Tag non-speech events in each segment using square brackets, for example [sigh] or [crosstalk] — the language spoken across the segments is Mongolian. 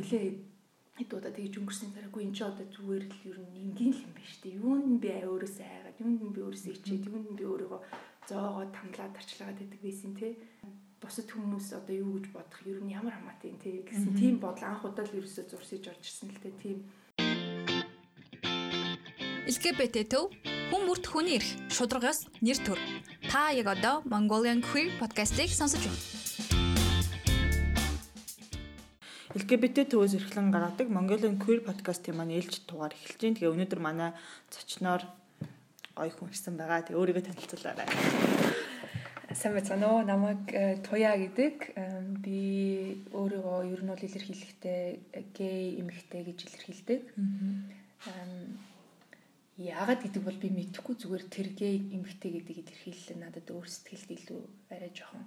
Нилээ хэд удаа тэгж өнгөрсөн дараагүй энэ ч одоо зүгээр л ер нь энгийн юм байна шүү дээ. Юунд би өөрөөсөө айгаад, юунд би өөрөөсөө ичээд, юунд би өөрийгөө зоогоод тамлаад арчлагаад байдаг байсан тий. Бусад хүмүүс одоо юу гэж бодох ер нь ямар хамаатай тий гэсэн тийм бодол анх удаа л ерөөсөө зурсаж орж ирсэн л тий тийм. LGBT төв хүн бүрт хүний эрх шударгаас нэр төр. Та яг одоо Mongolian Queer podcast-ийг сонсож байна. LGBT төвөөс эрхлэн гаргадаг Mongolian Queer podcast-ийн маань ээлж тугаар эхэлж байна. Тэгээ өнөөдөр манай зочноор гоё хүн ирсэн байгаа. Тэгээ өөрийгөө танилцуулаарай. Сайн байна уу? Намайг э, Туя гэдэг. Би өөрийгөө ер нь бол илэрхийлэхдээ гей эмэгтэй гэж илэрхийлдэг. Яагаад гэдэг бол би мэдэхгүй зүгээр тэр гей эмэгтэй гэдэг илэрхийлэл надад өөр сэтгэлд илүү арай жоохон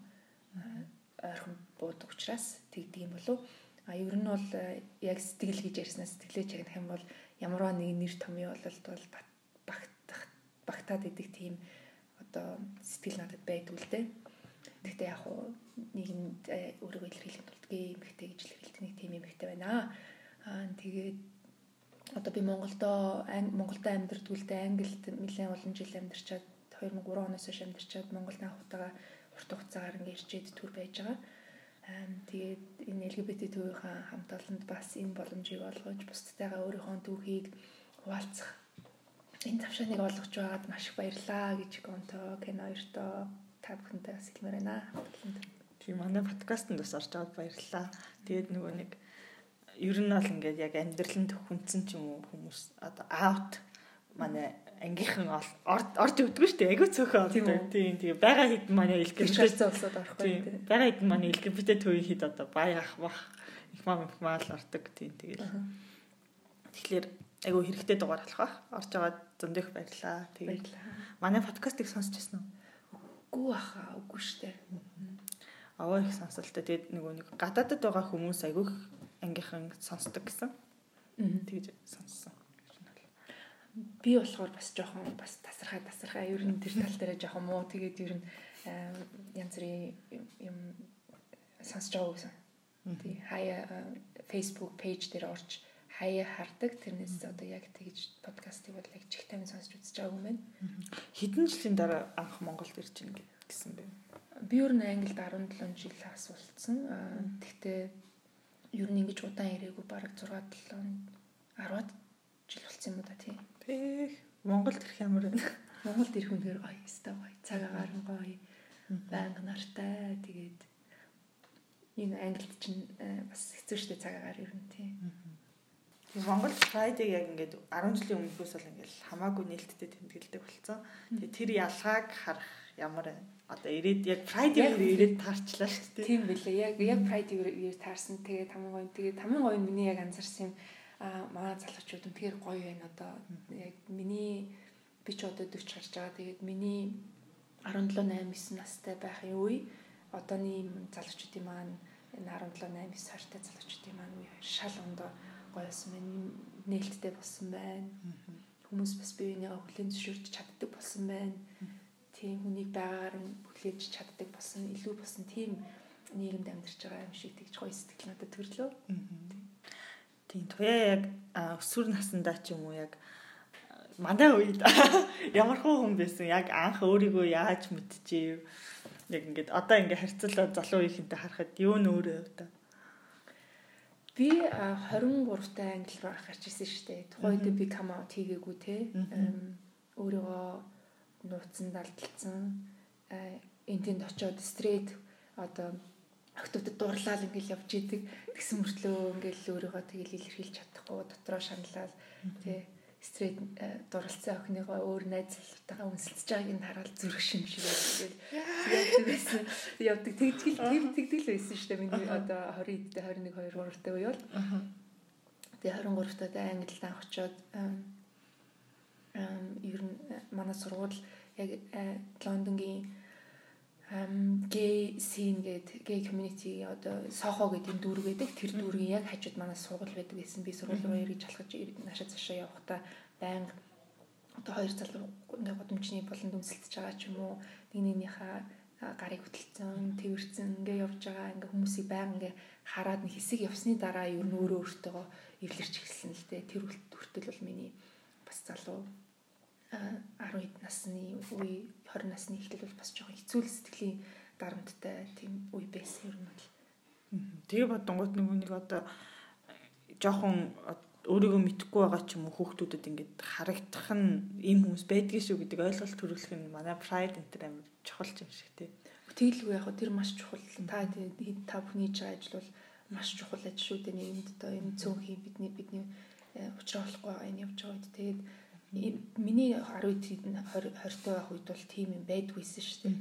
ойрхон буудаг учраас тэгдэг юм болов уу? А ер нь бол э, яг сэтгэл гэж ярьснаас сэтгэлээ чагнах юм бол ямарваа нэг нэр томьёо бол багтах багтаад идэг тийм одоо сэтгэл надад байдгүй л дээ. Гэхдээ яг хуу нийгэмд э, өөрийгөө илэрхийлэх тулд гээ эмэгтэй гэж илэрхийлдэг нэг тийм эмэгтэй байна. Аа тэгээд одоо би Монголдоо Монголдо амьдэрдгүүлдэ Англид нэлээд олон жил амьдарчаад 2003 оноос хойш амьдарчаад Монголд анх удаага урт хугацаагаар ингээд ирчээд төр байж байгаа. Тэгээд энэ LGBT төвийнхаа хамт олонд бас энэ боломжийг олгож бусдтайгаа өөрийнхөө түүхийг хуваалцах энэ тавшааныг олгож байгаад маш их баярлаа гэж конто кино хоёртоо та бүхэнтэй бас хэлмээр байна. Тийм манай подкастт бас орж аваад баярлаа. Тэгээд нөгөө нэг ер нь бол ингээд яг амьдралын төхөнцөн ч юм уу хүмүүс одоо аут манай ангийнхан орж өгдөг шүү дээ. Айгуу цөөхөн ордог. Тийм тийм. Бага хэд манай LGBT улсууд орох байх тийм. Бага хэд манай LGBT төвийн хэд одоо баяах бах их мам их маал ордог тийм. Тэгэл. Тэгэхээр айгуу хэрэгтэй дугаар болох бах. Орж аваад зөндөх баярлаа. Тэгээд манай подкастыг сонсч байсан уу? Үгүй баха. Үгүй шүү дээ. Аваа их сонсолтой. Тэгээд нөгөө нэг гадаадд байгаа хүмүүс айгуу ангийнхан сонсдог гэсэн. Тэгж сонссон би болохоор бас жоохон бас тасархаа тасархаа ер нь тэр тал дээр жоохон муу тэгээд ер нь янз бүрийн юм сонсож байгаа гэсэн. Тий хаяа Facebook page дээр орж хаяа хардаг тэрнээс одоо яг тэгж подкастыг бол яг чих тайван сонсож үзэж байгаа юм байна. Хэдэн жилийн дараа анх Монголд ирж ийн гэсэн бэ? Би ер нь Англид 17 жил асуулцсан. Тэгтээ ер нь ингэж удаан ирээгүй бараг 6 7 10-ад жил болсон юм уу та тий. Монголд ирэх ямар вэ? Монголд ирэх үнээр гоё өстой гоё. Цаг агаар нь гоё. Байнга нартай. Тэгээд энэ Англид чинь э, бас хэцүү шттэ цаг агаар ер нь тий. Монгол Friday яг ингээд 10 жилийн өмнөхөөс бол ингээд хамаагүй нээлттэй тэмдэглэдэг болсон. Тэгээ тэр ялгааг харах ямар байна? Одоо ирээд яг Friday дээр ирээд таарчлаа шүү дээ. Тийм билээ. Яг яг Friday дээр таарсан. Тэгээ таман гоё. Тэгээ таман гоё миний яг анзарсан юм аа манай залуучууд үнэхээр гоё байна одоо яг миний би ч одоо 40 гарч байгаа. Тэгээд миний 17 8 9 настай байхын үе одооний залуучуудын маань энэ 17 8 9 сартай залуучуудын маань үе шал ондоо гоё болсон байна. Нээлттэй болсон байна. Хүмүүс бас биеийнхээ хүлэн зөвшөөрч чаддаг болсон байна. Тийм хүнийг байгаагаар нь бүхлээж чаддаг болсон, илүү болсон тийм нийгэмд амьдарч байгаа юм шиг тэгж гоё сэтгэл надад төрлөө. Тийм туяа яг өсвөр насндаа ч юм уу яг мандаа үед [laughs] ямар хөө хүн байсан? Яг анх өөрийгөө яаж мэдчихэв яг ингээд одоо ингээд харьцуулаад залуу үеийнхэнтэй харахад юу нөөрөө та? Би 23 та англи руу гарч ирсэн шүү дээ. Тухайн үед би come out хийгээгүй те. Өөрийгөө нууцсан далдалсан энэ тэнд очиод straight одоо охтуудад дурлал ингээл явж идэг. Тэгсэн мөртлөө ингээл өөрийгөө тэгэл илэрхийлж чадахгүй дотроо шаналал тий стрейт э, дурлцсан охиныгоо өөр найз залуутайгаа үнсэлж байгааг нь хараад зүрх шимшиг тэгэл явдаг байсан. Явдаг. Тэгжил тийм тэгдэл байсан шүү дээ. Миний одоо 20 эдтэй 21 2 3 тай үе бол тэгээ 23 таа англид анх очоод ер нь э, манай сургууль яг э, Лондонгийн гей син гэдэг гей community одоо сохо гэдэг дүүрэг байдаг. Тэр дүүргийн яг хажууд манай сургууль байдаг гэсэн. Би сургууль руу эргэж алхаж наашаа цаашаа явахдаа байнга одоо хоёр залуу ингээ годомчны болонд өмсөлдөж байгаа ч юм уу нэг нэгнийхээ гарыг хөтөлцөн, тэрвэрцэн ингээ явж байгаа ингээ хүмүүсийг байнга ингээ хараад нэг хэсэг явсны дараа ер нь өөрөө өөртөө эвлэрч эхэлсэн л дээ. Тэр хүртэл бол миний бас залуу 10 насны үе 20 насны ихтэл бол бас жоохон хэцүү сэтгэлийн дарамттай тийм үе байсан юм бол. Тэгээ бодонгууд нөгөө нэг одоо жоохон өөрийгөө мэдхгүй байгаа ч юм уу хүүхдүүдэд ингээд харагдах нь ийм хүмүүс байдгийг шүү гэдэг ойлголт төрүүлэх нь манай pride энэ төр амар чухал юм шиг тий. Тэгэлгүй яг тэр маш чухал. Та та бүхний байгаа ажил бол маш чухал ажил шүү дээ. Нийгэмд одоо энэ цөөхий бидний бидний э, уучраа болохгүй байгаа энэ явж байгаа үед тэгээд миний 10 20 20 байх үед бол тийм юм байдгүйсэн шүү дээ.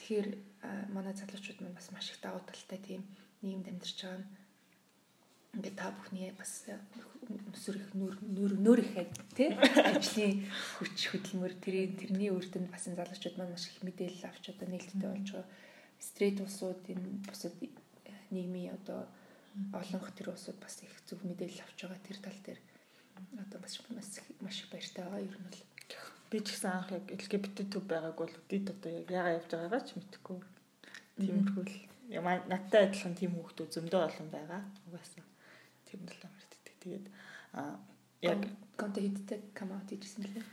Тэгэхээр манай залуучууд маань бас маш их давуу талтай тийм нийгэмд амьдарч байгаа нь. Ингээд та бүхний бас өсөр их нөр нөр нөр их тий? Ажлын хүч хөдөлмөр тэрийн тэрний үрдэнд бас энэ залуучууд маань маш их мэдээлэл авч одоо нээлттэй болж байгаа. Стрейт улсууд энэ бусад нийгмийн одоо олонх тэр улсууд бас их зөв мэдээлэл авч байгаа тэр тал дээр. Одоо бас маш их баяртай байгаа ер нь бол би ч гэсэн анх яг LGBT төв байгааг бол үдид одоо яг яага явж байгаагаа ч мэдэхгүй. Тиймэрхүү л яа надтай адилхан тийм хүүхдүүд зөндөө олон байгаа. Угаасаа тийм л амар тэгдэг. Тэгээд а яг контент хийдтэй камаут хийжсэн лээ.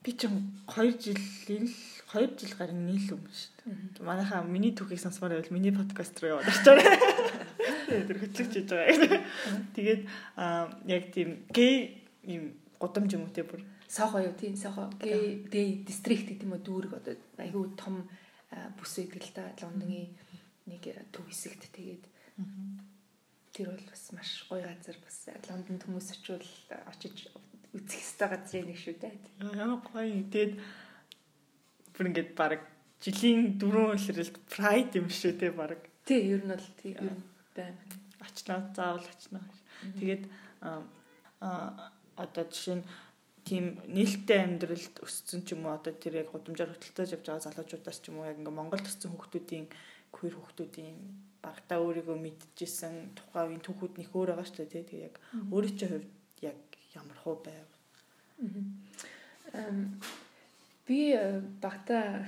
Би ч 2 жилийн л 2 жил гарын нийлүү юм шүү дээ. Манайхаа миний түүхийг сонсмоор байвал миний подкаст руу яваад очиорой. [laughs] Тэр хөтлөгч хийж байгаа. Тэгээд яг тийм гей юм гудамж юм уу те бүр сохо юу тийм сохо дэй дистрикт гэдэг юм уу дүүрэг одоо айгүй том бүс байдаг л да Лондонгийн нэг төв хэсэгт тэгээд тэр бол бас маш гоё газар бас Лондонд хүмүүс очивол очиж үзэх ёстой газрын нэг шүү дээ. Ямар гоё. Тэгээд бүр ингээд баг жилийн дөрөв үлрэлт pride юм шүү те баг. Тий, ер нь бол тий ер нь байна. Очноо заавал очноо. Тэгээд а одоо жишээ нь тийм нээлттэй амьдралд өссөн ч юм уу одоо тэр яг гудамжаар хөтөлтөж явж байгаа залуучуудаас ч юм уу яг ингээ Монголд өссөн хүүхдүүдийн queer хүүхдүүдийн багтаа өөрийгөө мэдчихсэн тухайн үеийн түүхүүд нөх өөр байгаа шүү дээ тий. Яг өөрийн чинь хувьд яг ямар хуу байв. Би э, багтаа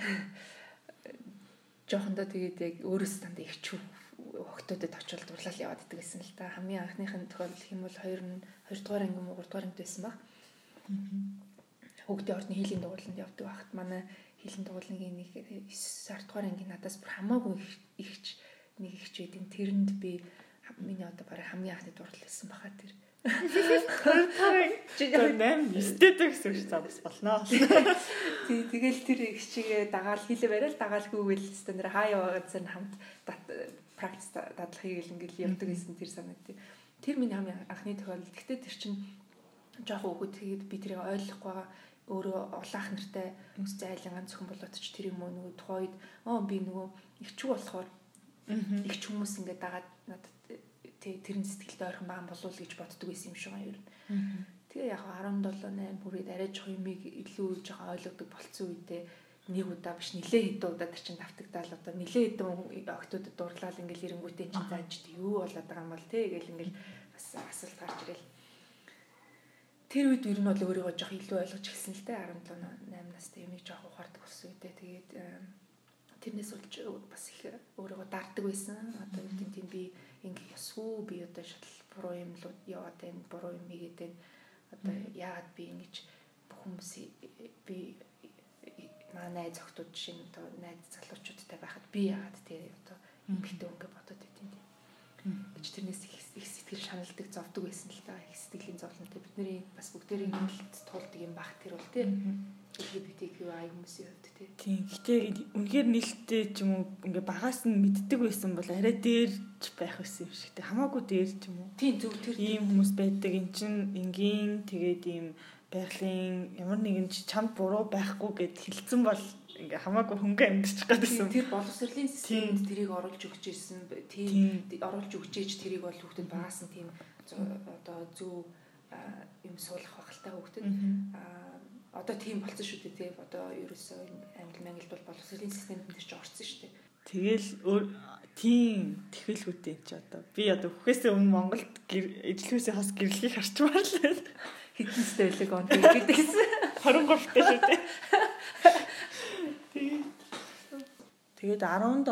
[laughs] жоохондоо тэгээд яг өөрөөс танд их чүү хөгтөдөд очил дурлал яваад идэг гэсэн л та. Хамгийн анхныхын тохиолдол хэм бол 2 нь 2 дугаар анги муу 3 дугаар ангид байсан баг. Хөгтийн ордны хийлийн дугууланд явдаг багт манай хийлийн дугуулны нэг 9 дугаар анги надаас бүр хамаагүй ихч нэг ихч байдаг. Тэрэнд би миний одоо барай хамгийн анхны дурлал байсан баха тэр. Тэр нэм эстетик гэсэн үг цаас болно. Тий тэгэл тэр ихчигээ дагаал хийлээ барайл дагаалгүйгээл өстө нэр хаа яваа гэсэн хамт практис дадлахыг л ингээл явдаг гэсэн тэр санагдтыг. Тэр миний хамгийн анхны тохиолдол. Гэхдээ тэр чинь жоох өгөөд тэгээд би тэрийг ойлгохгүй байгаа өөрөө улаах нартай үстэй айлангаан зөвхөн болоод ч тэр юм уу нөгөө тухайд оо би нөгөө ихчүү болохоор их ч хүмүүс ингээд дагаад надад тий тэрэн сэтгэлд ойрхон баан болов гэж боддөг байсан юм шиг байна ер нь. Тэгээ яг 17 8 бүрээд арай жоох юмыг илүү жоохон ойлгодог болцсон үедээ нэг удаа биш нилээ хэдэн удаа тэр чинь давтагдал одоо нилээ хэдэн октодод дурлал ингээл ирэнгүүтээ чинь зааж юу болоод байгаа юм бол тий гэл ингээл бас асуулт гарч ирэл. Тэр үед ер нь бол өөрийгөө жоох илүү ойлгож эхэлсэн л дээ 17 8 настай юмыг жоох ухаардаг болсон үедээ тэгээд тэрнээс болж бас их өөрийгөө дарддаг байсан. Одоо юу гэдэг би ингээ ясгүй би одоо шал буруу юм л яваад байна. Буруу юм хийгээд байна. Одоо яагаад би ингэж бүх хүмүүсийг би манай найз охтууд нь одоо найз залуучуудтай байхад би яагаад тий одоо эмгтээ өнгө бодоод байдیں۔ Гэж тэрнээс их сэтгэл шаналдаг зовдөг байсан л та их сэтгэлийн зовлонтой бидний бас бүгдээрийн нэмэлт тулдаг юм баг тэр бол тий LGBTQI хүмүүсийн хувьд тий. Тийм. Гэтэ үнэхээр нээлттэй ч юм уу ингээ багаас нь мэддэг байсан бол арай дээрч байх байсан юм шиг тий. Хамаагүй дээр ч юм уу. Тийм зөв тэр ийм хүмүүс байдаг. Эн чин энгийн тэгээд ийм байгалийн ямар нэгэн ч чамд буруу байхгүй гэд хэлсэн бол ингээ хамаагүй хөнгө амьдчих гадсан. Тэр боловсролын системд тэрийг оруулж өгч ирсэн. Тийм оруулж өгч ээж тэрийг бол хүүхдэд багаас нь тийм одоо зөв юм суулгах багталтай хүүхдэд одоо тийм болсон шүү дээ тий. Одоо ерөөсөө англи манглд бол боловсролын системд энэ ч орсон шүү дээ. Тэгэл тийм тэхэлгүүтэй чи одоо би одоо хүхээсээ өмнө Монголд ижлүүсээ хас гэрлэхийг харчмаар л хитэнстэй байлэг он гэдэг гэсэн. 23 тэй шүү дээ. [laughs] Тэгээд 17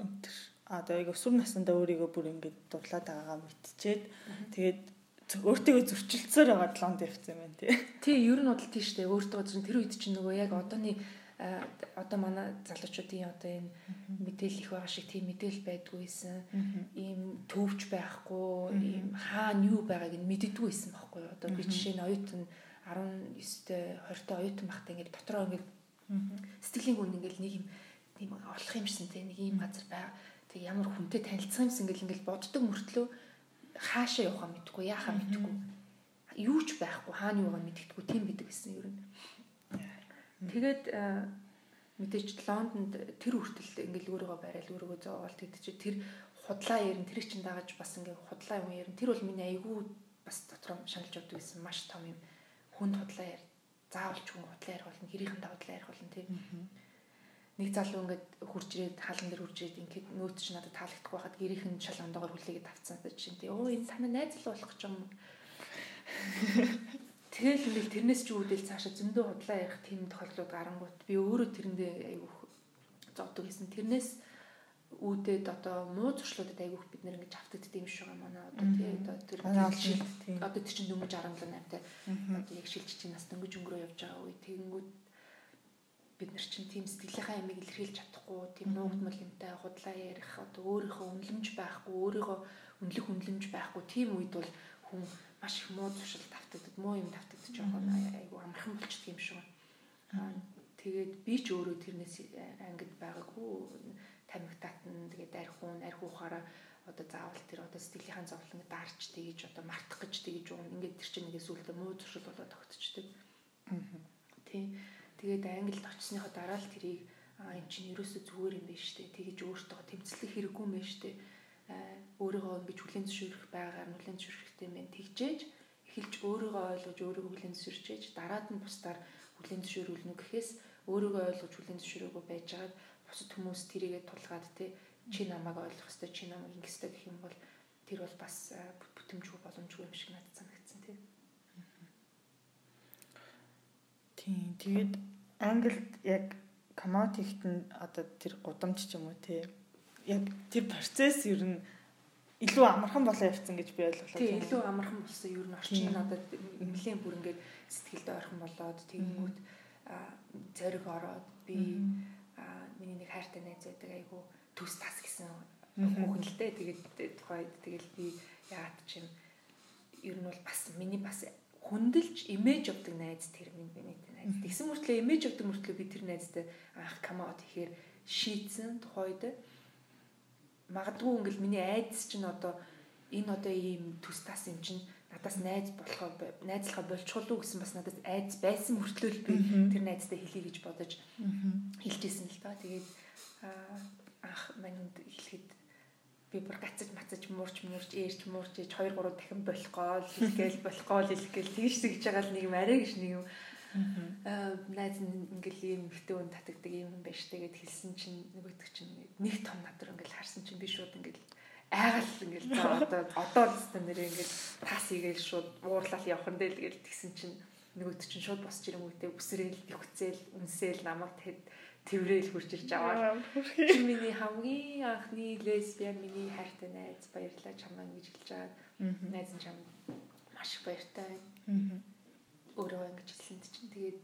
энтер одоо яг өсвөр насндаа өөрийгөө бүр ингэж дурлаад байгаагаа мэдчихээд тэгээд өөртөө зөрчилдсөөр байгаа 7 дэвцсэн байна тий. [laughs] Тий, ер нь бодол тийш дээ. Өөртөө зэн тэр үед чинь нөгөө яг одооний одоо манай залуучуудын одоо энэ мэдээлэл их байгаа шиг тийм мэдээлэл байдгүйсэн. Ийм төвч байхгүй, ийм хаана юу байгааг нь мэддэггүй байсан байхгүй юу? Одоо би жишээ нь оюутан 19-тэй 20-тэй оюутан байхдаа ингээд дотроо ингээд сэтгэлийн гүн ингээд нэг юм тийм олох юмшсан тийм нэг ийм газар байгаа. Тэг ямар хүнтэй танилцсан юмсан гэл ингээд боддог мөртлөө хаашаа явахаа мэдгүй яахаа мэдгүй юу ч байхгүй хаана юугаа мэддэггүй тийм бидэг гэсэн ер нь. Тэгээд мэдээж Лондонд тэр хүртэл ингээл өөрийгөө барайл өөрийгөө зоолт гэдэг чи тэр худлаа ярин тэр чин дагаж бас ингээл худлаа юм ярин тэр бол миний айгүй бас дотроо шаналж явдаг гэсэн маш том юм. Хүнд худлаа яар заавалч хүн худлаа ярих болно гэрийнхэн давдлаа ярих болно тийм нэг залуу ингээд хурж ирээд хаалган дээр хурж ирээд ингээд нөөц чи надад таалагдахгүй байхад гэрийнхэн шал ондоогоор хүлээгээд тавцсан чинь тий. Өө энэ танаа найз л болох гэж юм. Тэгэл ингээл тэрнээс ч үүдэл цаашаа зөндөө худлаа ярих тийм тохиолдлууд гарангуут би өөрөө тэрэндээ айгүйх зовдөг гэсэн. Тэрнээс үүдээд одоо муу зуршлуудад айгүйх бид нэр ингэж автагддаг юм шиг манай одоо тий одоо тэр одоо тэр чинь дөнгөж 17 8-тай одоо яг шилжиж чинь нас дөнгөж өнгөрөө явж байгаа үе. Тэгэнгүүт бид нар чинь тийм сэтгэлийнхаа ямиг илэрхийлж чадахгүй тийм нуугдмал юмтай худлаа ярих одоо өөрийнхөө үнлэмж байхгүй өөрийгөө үнэлэх үнлэмж байхгүй тийм үед бол хүн маш их муу зуршил тавтагддаг муу юм тавтагдаж байгаа айгу амархан болчихдаг юм шиг байна. Тэгээд би ч өөрөө тэрнээс ангид байгаагүй тамхитаатан тэгээд архуун архиухаараа одоо заавал тэр одоо сэтгэлийнхаа зовлон дарч тэгэж одоо мартах гэж тэгэж уун ингээд тэр чинь нэг сүултээ муу зуршил болоод тогтчихдаг. Тий. Тэгээд Англид очисныхоо дараа л тэрийг аа эн чинь ерөөсөө зүгээр юм байна штэ. Тэгэж өөртөө тэмцэлэх хэрэггүй юм байна штэ. өөрийгөө ингэж хүлэн зөвшөөрөх байгаар хүлэн зөвшөөрөхтэй мэн тэгжээж эхэлж өөрийгөө ойлгож өөрийгөө хүлэн зөвшөөрчээж дараад нь бусдаар хүлэн зөвшөөрүүлнэ гэхээс өөрийгөө ойлгож хүлэн зөвшөөрөөгүй байжгаад бусад хүмүүс тэрийгэ тулгаад те чи намайг ойлгох ёстой чи намайг ингэх ёстой гэх юм бол тэр бол бас бүтэмжгүй боломжгүй юм шиг надад санагдсан тийм. Тэгээд Англид яг хийхэд нь одоо тэр гудамж ч юм уу те яг тэр процесс ер нь илүү амархан болоо явцсан гэж би ойлголоо. Тийм илүү амархан болсон ер нь орчин надад нэлээд бүр ингээд сэтгэлд ойрхон болоод тэгэнгүүт зориг ороод би миний нэг хайртай найз байдаг айгу төс тас гэсэн хүүхэн л дээ тэгээд тухайд тэгэл би яагаад ч юм ер нь бол бас миний бас хүндэлж имиж авдаг найз тэр миний. Тэгсэн мөртлөө имиж авдаг мөртлөө би тэр найзтай анх камаут ихээр шийдсэн тухайд магадгүй ингээл миний айдас чинь одоо энэ одоо ийм төс тас юм чинь надаас найз болохоо найзлахаа болчихвол уу гэсэн бас надаас айдас байсан мөртлөө л би тэр найзтай хэлье гэж бодож хэлжсэн л та. Тэгээд анх маньд хэлэхэд би бүр гацаж мацаж муурч муурч ээрч муурч ээж 2 3 дахин болохгоо л хэлгээл болохгоо л хэлгээл тэгж тэгж байгаа л нэг юм арай гэж нэг юм аа найз ингээл юм ихтэй өн татагдаг юм байна штэ гэд хэлсэн чинь нөгөөдөг чинь нэг том надар ингээл харсан чинь би шууд ингээл айгал ингээл одоо одоо л өстө нэр ингээл тас игээл шууд уурлал явах нь дээ л гээл тэгсэн чинь нөгөөдөг чинь шууд босч ирэнгүүтээ үсрээл төвхцээл үнсээл намайг тэгэд тэрэл хурж ирж аваад. Чи миний хамгийн анхны лесбиан миний хайртай найз баярлаа чамаа гэж хэлж байгаа. Найз чам маш их баяртай. Байна. Өөрөө ингэж хэлсэн чинь тэгээд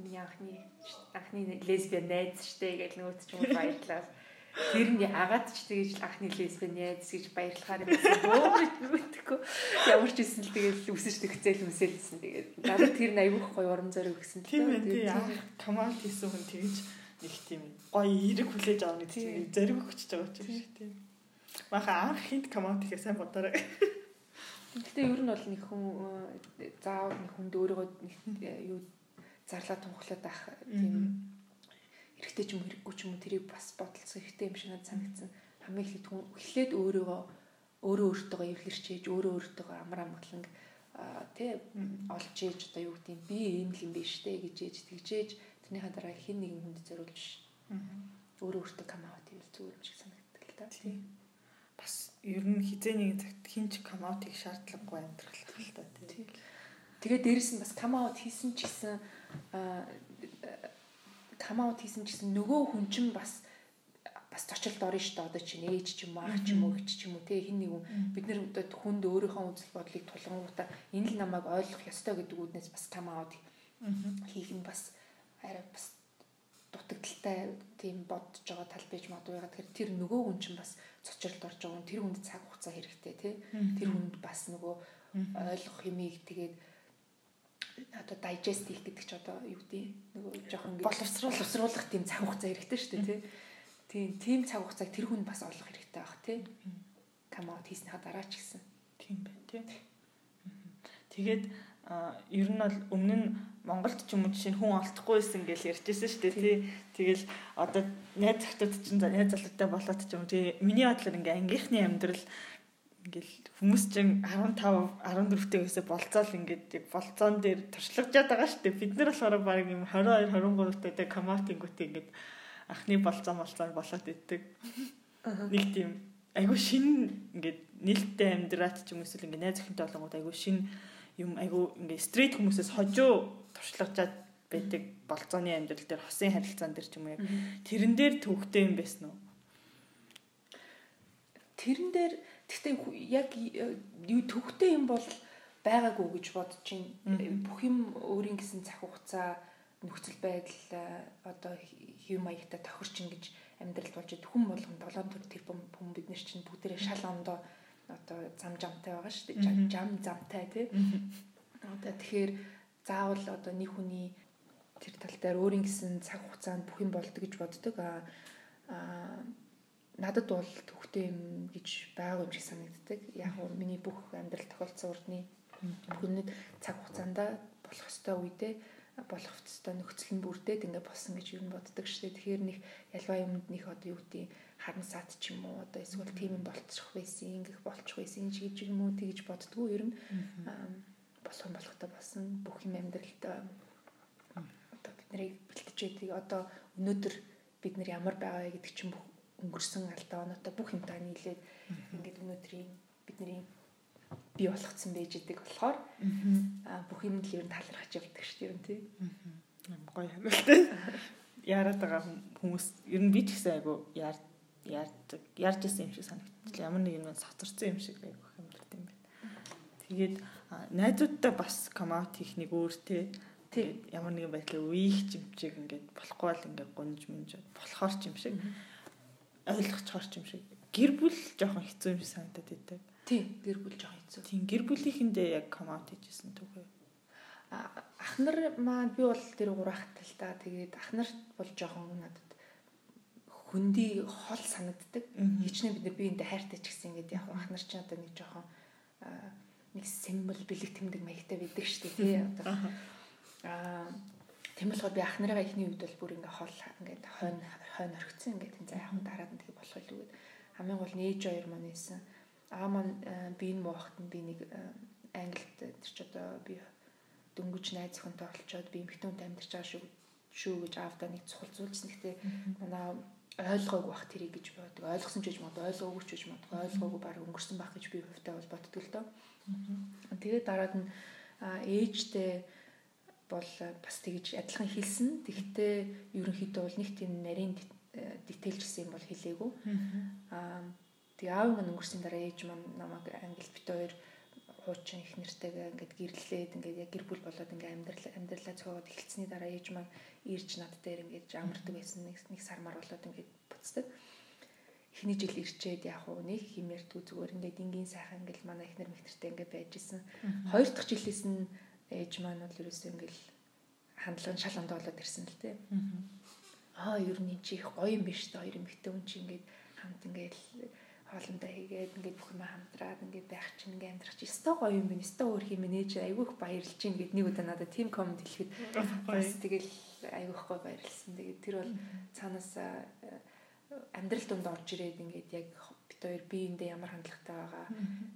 миний анхны анхны лесбиан найз штэ гэж нөгөөд ч юм баярлаа. Тэр нь агаад ч тэгэж анхны лесбиан найз гэж баярлахаар бөөж мэдхгүй. Ямар ч хэлсэн л тэгэл үсэж төгцөөл үсэлсэн. Тэгээд дараа тэр нь аягүй гоё урам зориг өгсөн. Тийм ээ. Команд хийсэн хүн тэгэж их тийм гоё эерэг хүлээж авах нэг зориг өгч байгаа ч юм шиг тийм. Маха анх хинт команд хийхээ сайн бодоорой. Гэтэ ер нь бол нэг хүн заавал нэг хүнд өөрийгөө юу зарлаа тунхлаад байх тийм эрэгтэй ч юм хэрэггүй ч юм уу тэрийг бас бодолцсон хэрэгтэй юм шиг надад санагдсан. Хамгийн ихэд хүн эхлээд өөрийгөө өөрөө өөртөө эвлэрчээж өөрөө өөртөө амар амгалан тий олж ээж одоо юу гэдэг би ийм л юм биш дээ гэж ээж тэгжээж тэрнийхээ дараа хин нэгэн хүнд зориулж өөрөө өөртөө кам аут хийвэл зүгээр юм шиг санагддаг л да тий бас ер нь хизээ нэгэн цагт хинч кам аут хийх шаардлагагүй амьдрал л да тий тэгээд дээрэс нь бас кам аут хийсэн ч гэсэн кам аут хийсэн ч гэсэн нөгөө хүн чинь бас бас зочилд орно шүү дээ. Одоо чинь ээж ч юм уу, ах ч юм уу, эгч ч юм уу, те хин нэг хүн. Бид нэр одоо хүнд өөрийнхөө үзэл бодлыг тулгангуудаа энэ л намайг ойлгох ёстой гэдэг үүднээс бас аваад хийх нь бас арай бас дутагдaltaй тийм бодож байгаа тал байж магадгүй. Тэгэхээр тэр нөгөө хүн чинь бас цочролд орж байгаа хүн тэр хүнд цаг хугацаа хэрэгтэй тий. Тэр хүнд бас нөгөө ойлгох юмыг тэгээд одоо digest хийх гэдэг чи одоо юу гэдэг нөгөө жоохон боловсруулах боловсруулах тийм цаг хугацаа хэрэгтэй шүү дээ тий. Тийм тийм цаг хугацааг тэр хүн бас олох хэрэгтэй байх тий. Come out хийснийхаа дараа ч гэсэн. Тийм байна тий. Тэгээд ер нь бол өмнө нь Монголд ч юм уу жишээ нь хүн олдохгүйсэн гэж ярьжсэн шүү дээ тий. Тэгэл одоо найз захтууд ч найз залуутай болоод ч юм тий. Миний бодлоор ингээ ангийнхны амьдрал ингээл хүмүүс чинь 15 14-тэй байсаа болцоол ингээд яг болцоон дээр туршлагажаад байгаа шүү дээ. Бид нар болохоор баг юм 22 23-тай дэ камаутингүүтэй ингээд анхны болцоо болцоо болоод иддэг. Нэг тийм айгу шин ингээд нээлттэй амьдраад ч юм эсвэл ингээд найз охинтой болонгууд айгу шин юм айгу ингээд стрит хүмүүсээс хожуу туршлагажаад байдаг болцооны амьдрал дээр хосын харилцаан дээр ч юм уу яг тэрэн дээр төвхтэй юм байсан уу? Тэрэн дээр Гэхдээ яг төвхтэй юм бол байгаагүй гэж бодож байна. Бүх юм өөрийн гэсэн цаг хугацаа нөхцөл байдал одоо хэв маягтай тохирч ингэж амьдралд болж хүн болгон 7 төр тэр хүн бид нар чинь бүгдээрээ шал ондоо одоо зам жамтай байгаа шүү дээ. Жам замтай тий. Одоо тэгэхээр заавал одоо нэг хүний тэр тал дээр өөрийн гэсэн цаг хугацаанд бүх юм болдог гэж боддог. Аа надад бол төвхтэй юм гэж байгаа юм шиг санагддаг. Яг нь миний бүх амьдрал тохиолдсон урдны бүхнийг цаг хугацаанд болох ёстой үедээ болох ёстой нөхцөл нь бүрдээд ингээд болсон гэж юу боддог шүү дээ. Тэгэхээр нэг ялгаа юмд нэг одоо юу гэдэг харан саад ч юм уу одоо эсвэл тийм юм болчих байсан, ингэх болчих байсан гэж юм уу тэгж боддгоо ер нь болох юм болохтой болсон. Бүх юм амьдралд одоо биднийг бэлтэж байдаг. Одоо өнөөдөр бид нар ямар байгаа гэдэг чинь бүх өнгөрсөн алдаа оноотой бүх юмтай нийлээд ингээд өнөөдрийн бидний бий болгоцсон байж идэг болохоор аа бүх юм л ер нь талархаж явдаг шүү дээ ер нь тий. Гоё хэмэлтэй. Яраад байгаа хүмүүс ер нь би ч гэсэн айгу яар яардаг ярьж исэн юм шиг санагдчихлаа. Ямар нэг юм сацарсан юм шиг айгу хэмдэрт юм байна. Тэгээд найзуудтай бас комаут хийх нэг өөр тий. Тэгээд ямар нэгэн байдлаар үеих жимчиг ингээд болохгүй бол ингээд гунж мунж болохоор ч юм шиг. Mm -hmm ойлгох чорч юм шиг. Гэр бүл жоохон хэцүү юм шиг санагдаад байдаг. Тийм, гэр бүл жоохон хэцүү. Тийм, гэр бүлийнхэндээ яг комаут хийжсэн түүхээ. Ах нар маань би бол тэр гурахтай л та. Тэгээд ах нар бол жоохон надад хөндөй хол санагддаг. Хичнээн бид нар биендээ хайртай ч гэсэн ингээд яг ах нар ч одоо нэг жоохон нэг символ бэлэг тэмдэг маягтай байдаг шүү дээ тий. Одоо аа тийм болохоор би ах нарыгаа ихний үед бол бүр ингээ хол ингээд хойно хойно орхицсан ингээд энэ заяахан дараад нь тэгээ болох илүү гээд хамгийн гол нээж хоёр маань ийсэн аа маань э, би энэ моохт нь би нэг э, англид тэр ч одоо би дөнгөж найз охинтой олцоод би эмхтэнтэй амьдарч байгаа шүү шүү гэж аавдаа нэг цухал зүйлсэн. Гэхдээ манай ойлгоогүй бах тэрийг гэж боддог. Ойлгосон ч гэж мод ойлгоогүй ч гэж мод ойлгоогүй баг өнгөрсөн байх гэж би хувьтай бол боддог л доо. Тэгээд дараад нь ээжтэй бол бас тэгж адилхан хэлсэн. Тэгэхдээ ерөнхийдөө бол нэг тийм нарийн дэтэлжсэн юм бол хэлээгүй. Аа тэгээ аав маань өнгөрсөн дараа ээж маань намайг англи бит хоёр хуучин их нэртэйгээ ингээд гэрлээд ингээд яг гэр бүл болоод ингээд амьдрал амьдралаа цогоод эхэлсний дараа ээж маань ирж над дээр ингээд амардаг байсан нэг нэг сармар болоод ингээд буцдаг. Эхний жил ирчээд яг уу нэг хим ярьдгүй зүгээр ингээд энгийн сайхан ингээд манай ихнэр мэгтэртэй ингээд байж исэн. Хоёр дахь жилээс нь ээж маань бол ерөөсөө ингээл хандлага шал ондоо болоод ирсэн л тээ. Аа ер нь чи их гоё юм биш үү? Хоёр эмэгтэй хүн чи ингээд хамт ингээд хоолндоо хийгээд ингээд бүх юм хамтраад ингээд байх чинь ингээд амьдрах чи өстой гоё юм байна. Өстой өөр юм нээж айгүйх баярлж чинь гэд нэг удаа надад тим комент хэлэхэд бас тэгэл айгүйх гоё баярлсан. Тэгээд тэр бол цаанаас амьдрал донд орж ирээд ингээд яг бит хоёр биеиндээ ямар хандлагатай байгаа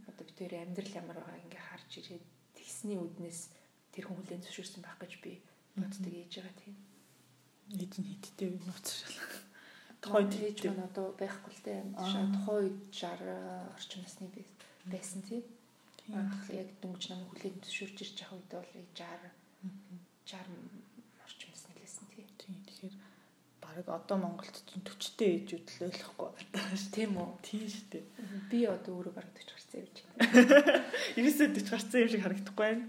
одоо бит хоёрын амьдрал ямар байгаа ингээд харж ирээд тэгсний үднээс тэр хүн хүлэн зөвшөөрсөн байх гэж би боддог ээж байгаа тийм. Нь хиттэй нууцшаал. Тухайд ээж маань одоо байхгүй л дээ. Тухайн үед 60 орчим насны байсан тийм. Яг дөнгөж намайг хүлэн зөвшөөрч ирж байгаа үед бол 60 60 орчим насны лсэн тийм. Тийм. Тэгэхээр баг одоо Монголд чинь 40-тэй ээжүүд л ойлгохгүй байна шүү. Тийм үү? Тийм шүү дээ. Би одоо өөрөө бараг 40 гарсан юм чинь. [laughs] Ерөөсөө 40 гарсан юм шиг харагдахгүй байна.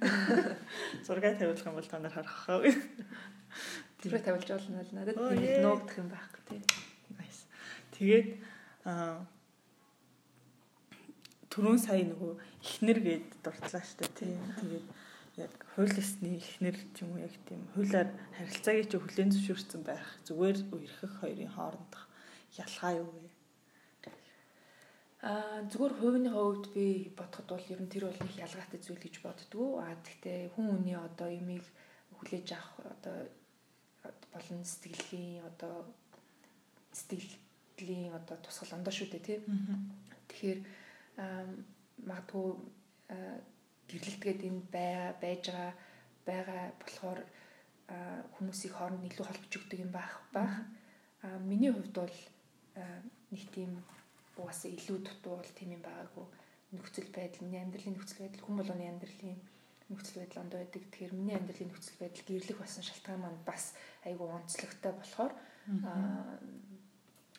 [laughs] Зураг тавиулах юм бол та нар харах хаа. Зураг тавилж болно л надад нуугдах юм байхгүй тийм. Тэгээд түрүүн сая нөгөө ихнэр гээд дурдлаа шүү дээ тийм. Тэгээд яг хууль ёсны ихнэр ч юм уу яг тийм хуулиар харилцаагийн чи хүлээн зөвшөөрсөн байх зүгээр үерхэх хоёрын хоорондох ялгаа юу вэ? Аа зүгээр хувийн хувьд би бодоход бол ер нь тэр бол их ялгаатай зүйл гэж боддгоо. Аа тэгтээ хүн хүний одоо юмыг хүлээж авах одоо болон сэтгэлийн одоо сэтгэлийн одоо тусгал ондоо шүү дээ тийм. Тэгэхээр магадгүй гэрлэлтгээд энэ бай байж байгаа байгаа болохоор хүмүүсийг хооронд илүү холбож өгдөг юм байх байх. Аа миний хувьд бол нэг тийм угаасаа илүү дутуу бол тийм юм байгаагүй нөхцөл байдал, миний амьдралын нөхцөл байдал, хүн болгоны амьдралын нөхцөл байдал ондоо байдаг. Тэгэхээр миний амьдралын нөхцөл байдал гэрлэх басан шалтгаан маань бас айгүй онцлогтой болохоор аа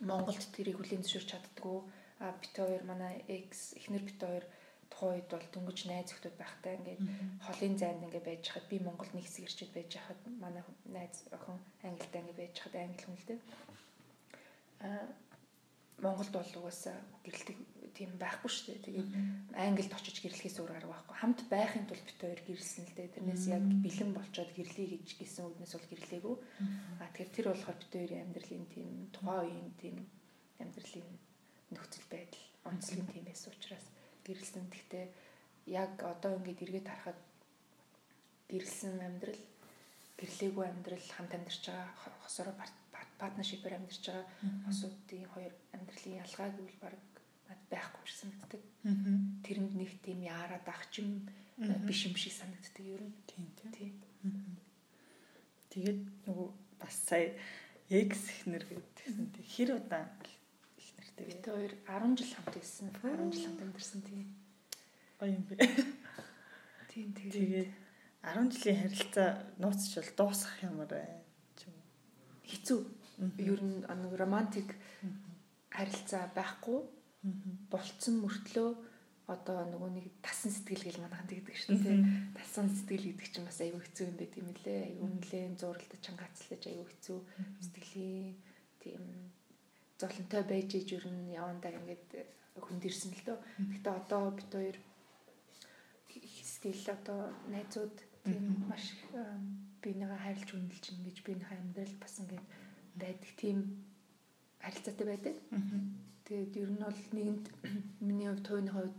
Монголд тэрийг хүлээн зөвшөөрч чаддгүй. А бит хоёр манай X эхнэр бит хоёр тухайн үед бол дөнгөж найз өхтөд байхтай ингээд холын зайд ингээд байж хахад би Монголд нэг хэсэг ирчээд байж хахад манай найз охин Англид ингээд байж хахад англи хүн л дээ. А Монголд бол угаасаа гэрэлтэг тийм байхгүй шүү дээ. Тэгээд Англид очиж гэрлэхээс өөр арга байхгүй. Хамт байхын тулд бит хоёр гэрэлсэн л дээ. Тэрнээс яг бэлэн болчоод гэрлэе гэж гисэн үднээс бол гэрлэегүй. А тэгэхээр тэр болохоор бит хоёрын амьдралын тийм тухайн үеийн тийм амьдралын нөхцөл байдал онцлог тийм байсан учраас гэрэлсэн. Гэхдээ яг одоо ингээд эргээд харахад гэрэлсэн амьдрал гэрлээгүй амьдрал хамт амьдарч байгаа хосороо партнершипээр амьдарч байгаа хосуудын хоёр амьдралын ялгаа гэвэл баг над байхгүй ч санагддаг. Тэрэнд нэг тийм яарад ахчим биш юм шиг санагддаг ер нь. Тийм тийм. Тий. Тэгээд нөгөө бас сая X ихнэр гэдгсэн тий хэр удаан ихнэртэй Бид хоёр 10 жил хамт байсан. 10 жил хамт амьдарсан тийм. гоё юм бэ. [laughs] Тийм тэгээд Тэгээд 10 жилийн харилцаа нууцч бол дуусах ямар байна ч юм хэцүү. Ер нь нэг романтик харилцаа байхгүй болцсон мөртлөө одоо нөгөө нэг тасан сэтгэл гэл манайхан тэгдэг шүү дээ. Тасан сэтгэл гэдэг чинь бас аюу хэцүү юм байт юм лээ. Аюу нэлээд зурлаж чангаацлаж аюу хэцүү сэтгэлийн тийм золонтой байж иж ер нь явандаа ингээд хүндэрсэн л дөө. Гэтэ одоо бид хоёр сэтгэл одоо найзууд тийм маш их бинийгаа хайрлж үнэлж ингэж биенийхээ амьдрал бас ингээд байдаг тийм харилцаатай байдаг. Тэгээд ер нь бол нэгэнд [clears throat] миний хувьд тууны хувьд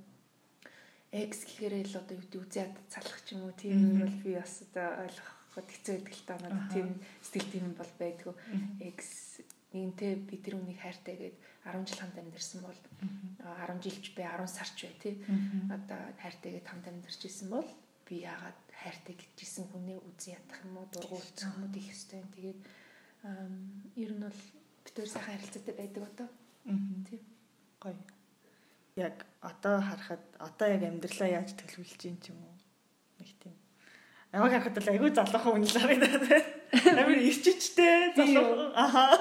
X гэхээр л одоо юу гэдэг үзээд салах ч юм уу тийм юм бол би бас одоо ойлгоход хэцүү байдаг л та надад тийм сэтгэл тийм бол байдгүй. X нэгэнтээ би тэр үнийг хайртай гээд 10 жил хамт амьдэрсэн бол 10 жилч бай 10 сарч бай тий. Одоо хайртайгээд хамт амьдарч исэн бол би яагаад хайртай гэжсэн хүнээ үзэн ядах юм уу дургу үлдэх юм уу гэх юм. Тэгээд ер нь бол хоёр сайхан харилцаатай байдаг одоо. Тийм. Гоё. Яг одоо харахад одоо яг амьдралаа яаж төлөвлөж юм ч юм уу. Нэг тийм. Ямаг харахад л айгүй залуухан хүн л харагдаад байна. Амар ирчичтэй залуу. Аха.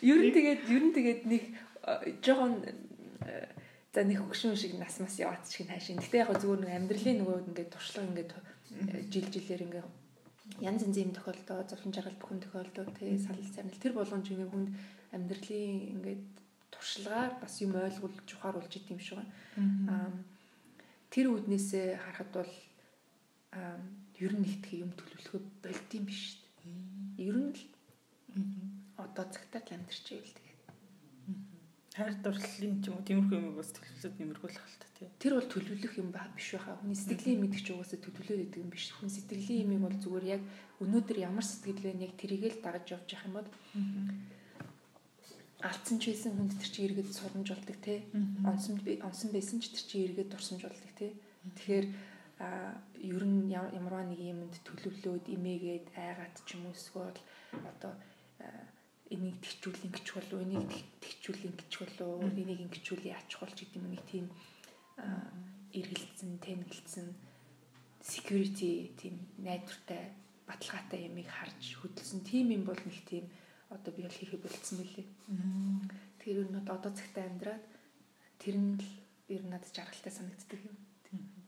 Ер нь тэгээд ер нь тэгээд нэг э, жоохон э, за нэг хөгшин шиг нас мас яваад шиг хайшин. Гэтэ яг зүгээр нэг амьдралын нөгөө ингээд туршлага ингээд э, жил жилээр ингээд янз янзын юм тохиолдоо, зовлон жаргал бүхэн тохиолдоо тий салал сарнал. Тэр болгон ч ингээд хүнд амьдралын ингээд туршлагаар бас юм ойлгуулж ухааруулж идэм юм шиг байна. Аа тэр үднээсээ харахад бол аа ер нь нэгтгэх юм төлөвлөхөө болд юм биш шүү дээ. Ер нь л. Одоо цагтаа л амьдарч ивэл тэгээд. Хайр дурлалын ч юм уу тиймэрхүү юм бас төлөвлөд нэмэрхүүлэх тий. Тэр бол төлөвлөх юм ба биш байхаа. Хүний сэтгэлийн мэдгч угаасаа төлөвлөд идэг юм биш. Хүн сэтгэлийн имийг бол зүгээр яг өнөөдөр ямар сэтгэл вэ яг тэрийг л дагаж явж явах юм бол алдсан ч байсан хүнд тэр чи эргээд сурамж болдог те. Онсон онсон байсан ч тэр чи эргээд дурсамж болдог те. Тэгэхээр ер нь ямарваа нэг юмд төлөвлөөд имээгээд айгаад ч юм уу эсвэл одоо энийг тэгчүүл ингэж болов энийг тэгчүүл ингэж болов энийг ингэчүүл яачих болж гэдэг юм нэг тийм эргэлцэн тэнгэлцэн security тийм найдвартай баталгаатай ямыг харж хөдөлсөн тийм юм бол нэг тийм одоо би бол хийхэ болцсон мөлий. Тэгэхээр ер нь одоо цагтаа амьдраад тэр нь л ер нь надад жаргалтай санагддаг юм.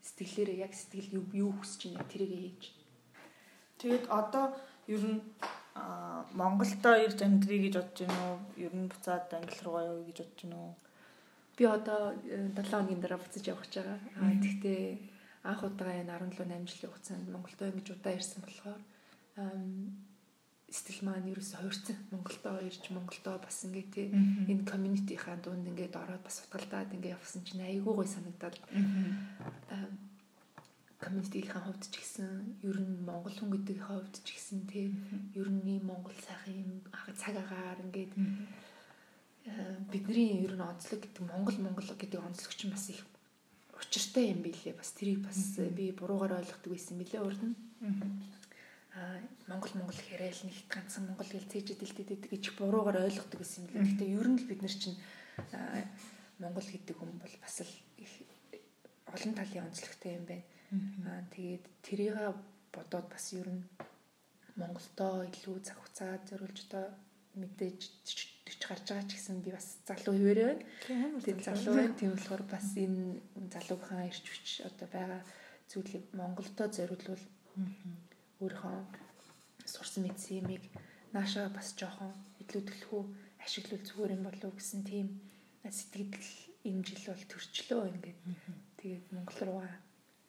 Сэтгэлээрээ яг сэтгэл юу хүсэж байна тэрийг хийж. Тэгээд одоо ер нь Монголдо ирж амьдрий гэж бодож байна уу? Ер нь буцаад англи руу явъя гэж бодож байна уу? Би одоо 7 хоногийн дараа буцаж явах гэж байгаа. Аа тэгтээ анх удаа энэ 17 8 жилийн хугацаанд Монголдо ингэж удаа ирсэн болохоор сэтгэл маань ерөөсө хуурцсан. Монголдо ирж Монголдо бас ингээ тий энэ community-ийн дунд ингээд ороод бас утгалдаад ингээ явсан чинь айгүй гой санагдаад. Community-ийн хувьд ч гэсэн ер нь монгол хүн гэдэг хувьд ч гэсэн тий ер нь монгол сайхан юм цаг агаар ингээд бидний ер нь онцлог гэдэг монгол монгол гэдэг онцлог чинь бас их учиртай юм билээ бас тэрийг бас би буруугаар ойлгодог байсан мөлий урд нь. Аа монгол монгол хэрэгэл нэгт ганцхан монгол хэл цээжэдэлтэд гэж буруугаар ойлгодог байсан юм лээ. Гэтэ ер нь л бид нар чинь монгол гэдэг хүн бол бас л их олон талын онцлогтой юм байна. Аа тэгээд тэрийг бодоод бас ер нь Монголдоо илүү цаг хугацаа зориулж одоо мэдээж гарч байгаа ч гэсэн би бас залуу хിവэрэ байна. Тэгээд залуу байна. Тийм болохоор бас энэ залуухан ирч хүч одоо байгаа зүйлийг Монголдоо зориулвал өөрийнхөө сурсан мэдсэн юмыг наашаа бас жоохон илүү төлхөө ашиглал зүгээр юм болов гэсэн тийм сэтгэл энэ жил бол төрчлөө ингээд. Тэгээд Монгол руугаа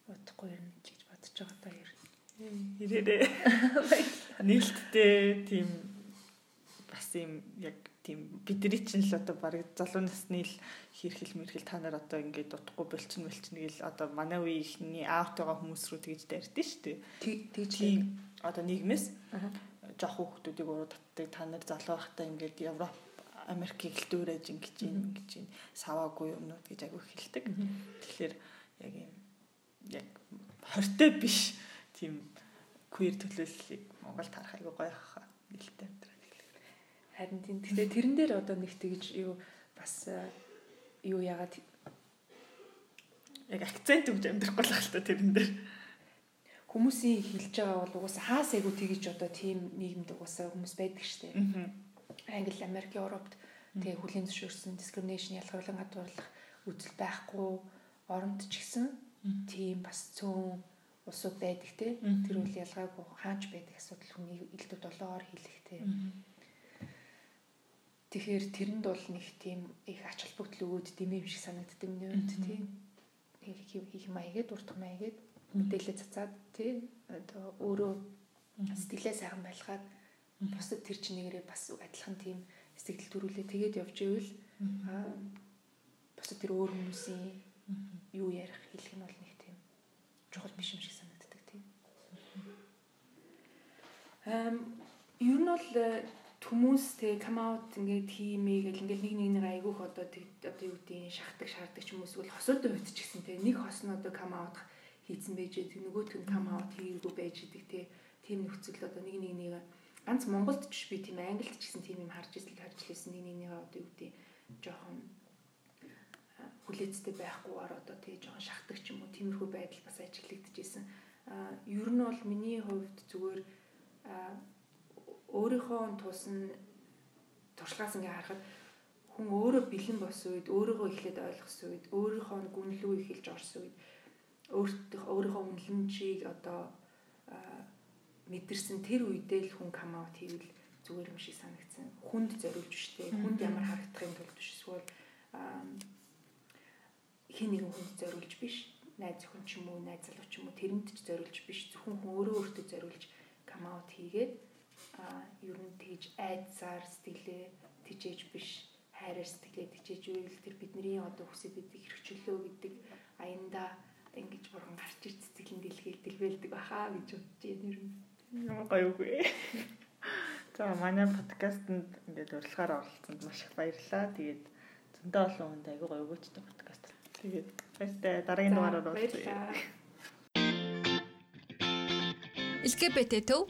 удахгүй ирнэ гэж бодож байгаа та ер. Ирээрээ. [laughs] Нийлтдээ тийм бас юм яг тийм бидний чинь л одоо баг залуу насны л хэрхэл мэрхэл та нар одоо ингээд утахгүй болчин болчин гэл одоо манай үеийнхний аавт байгаа хүмүүс рүү тэгж дайрдээ шүү дээ. Тэгж одоо нийгмээс жоох хүүхдүүдийг уруу татдаг та нар залуу байхдаа ингээд Европ Америкийг л дүүрэж ингэж юм ингэж юм саваагүй юмнууд гэж агуу хэлдэг. Тэгэхээр яг юм яг хортой биш тийм queer төлөөллийг Монгол тарах айгуу гоё хаа нэлээд хэлээ. Харин тийм. Гэхдээ тэрэн дээр одоо нэг тэгж юу бас э, юу яагаад яг акцент өгж амьдрахгүй л хаалта тэрэн дээр. Хүмүүсийн хэлж байгаа бол угаасаа хаас айгу тэгж одоо тийм нийгэмд угаасаа хүмүүс байдаг штеп. Англи, Америк, Европт тэгээ хүлийн зөвшөөрсөн discrimination ялгаруулан гадуурлах үзэл байхгүй. Оронд ч гэсэн тийм бас цөөн усуд байдаг те. Тэр үл ялгаагүй хаач байдаг асуудал хүний элдв долоогоор хийлэх те тэгэхээр тэрэнд бол нэг тийм их ач холбогдол өгөөд дэм юм шиг санагддаг юм үед тийм хийх маягээд уртх маягээд мэдээлэл цацаад тий. Одоо өөрөө сэтгэлээ сайхан байлгаад бусад тэр чинь нэгээрээ бас адилхан тийм сэтгэл төрүүлээ тэгээд явж ивэл бусад тэр өөр хүмүүсийн юу ярих хэлэх нь бол нэг тийм чухал биш юм шиг санагддаг тийм. Эм ер нь бол э, хүмүүс тэг come out ингээд хиймээ гэл ингээд нэг нэг нэг айгүйх одоо одоо юу гэдэг шахдаг шаарддаг ч юм уу эсвэл хосуудын хувьд ч гэсэн тэг нэг хос нь одоо come out хийцэн байж байгаа нөгөөтг нь come out хийгээгүй байж идэг те тийм нөхцөл одоо нэг нэг нэг ганц Монголд ч би тийм Англид ч гэсэн тийм юм харж ирсэн харж лээсэн нэг нэг нэг одоо юу гэдэг жоохон хүлээцтэй байхгүйгээр одоо тий жоохон шахдаг ч юм уу тиймэрхүү байдал бас ажиглагдчихсэн. А ер нь бол миний хувьд зүгээр өөрийнхөө тусн туршлагаас ингээ харахад хүн өөрөө бэлэн болсон үед өөрийгөө эхлээд ойлгосон үед өөрийнхөө гүнлүү эхэлж орсон үед өөртөө өөрийнхөө үнэлэмжийг одоо мэдэрсэн тэр үедээ л хүн кам аут хийвэл зүгээр юм шиг санагдсан. Хүнд зориулж штэ. Хүнд ямар харагдахын тулд биш эсвэл хин нэгэн хүнд зориулж биш. Найз зөвхөн ч юм уу, найз залуу ч юм уу тэрэнд ч зориулж биш. Зөвхөн хүн өөрөө өөртөө зориулж кам аут хийгээд ер нь тэгж айдсаар сэтгэлээ тижээж биш хайраар сэтгэлээ тижээж үйл тэр бидний одоо хүсэж байдаг хэрэгчлөө гэдэг аянда ингэж бурхан гарч ир цэцгэлэн дэлгээл дэлбэлдэг баха гэж бодож байна ер нь. Ямар гоё үгүй. За манай подкастэнд ингээд урилгаараа оролцсонд маш их баярлалаа. Тэгээд зөндөө олон хүнд аягүй гоё өгөөчтэй подкаст. Тэгээд баяртай дараагийн дугаараар уулзъя. LGBT төв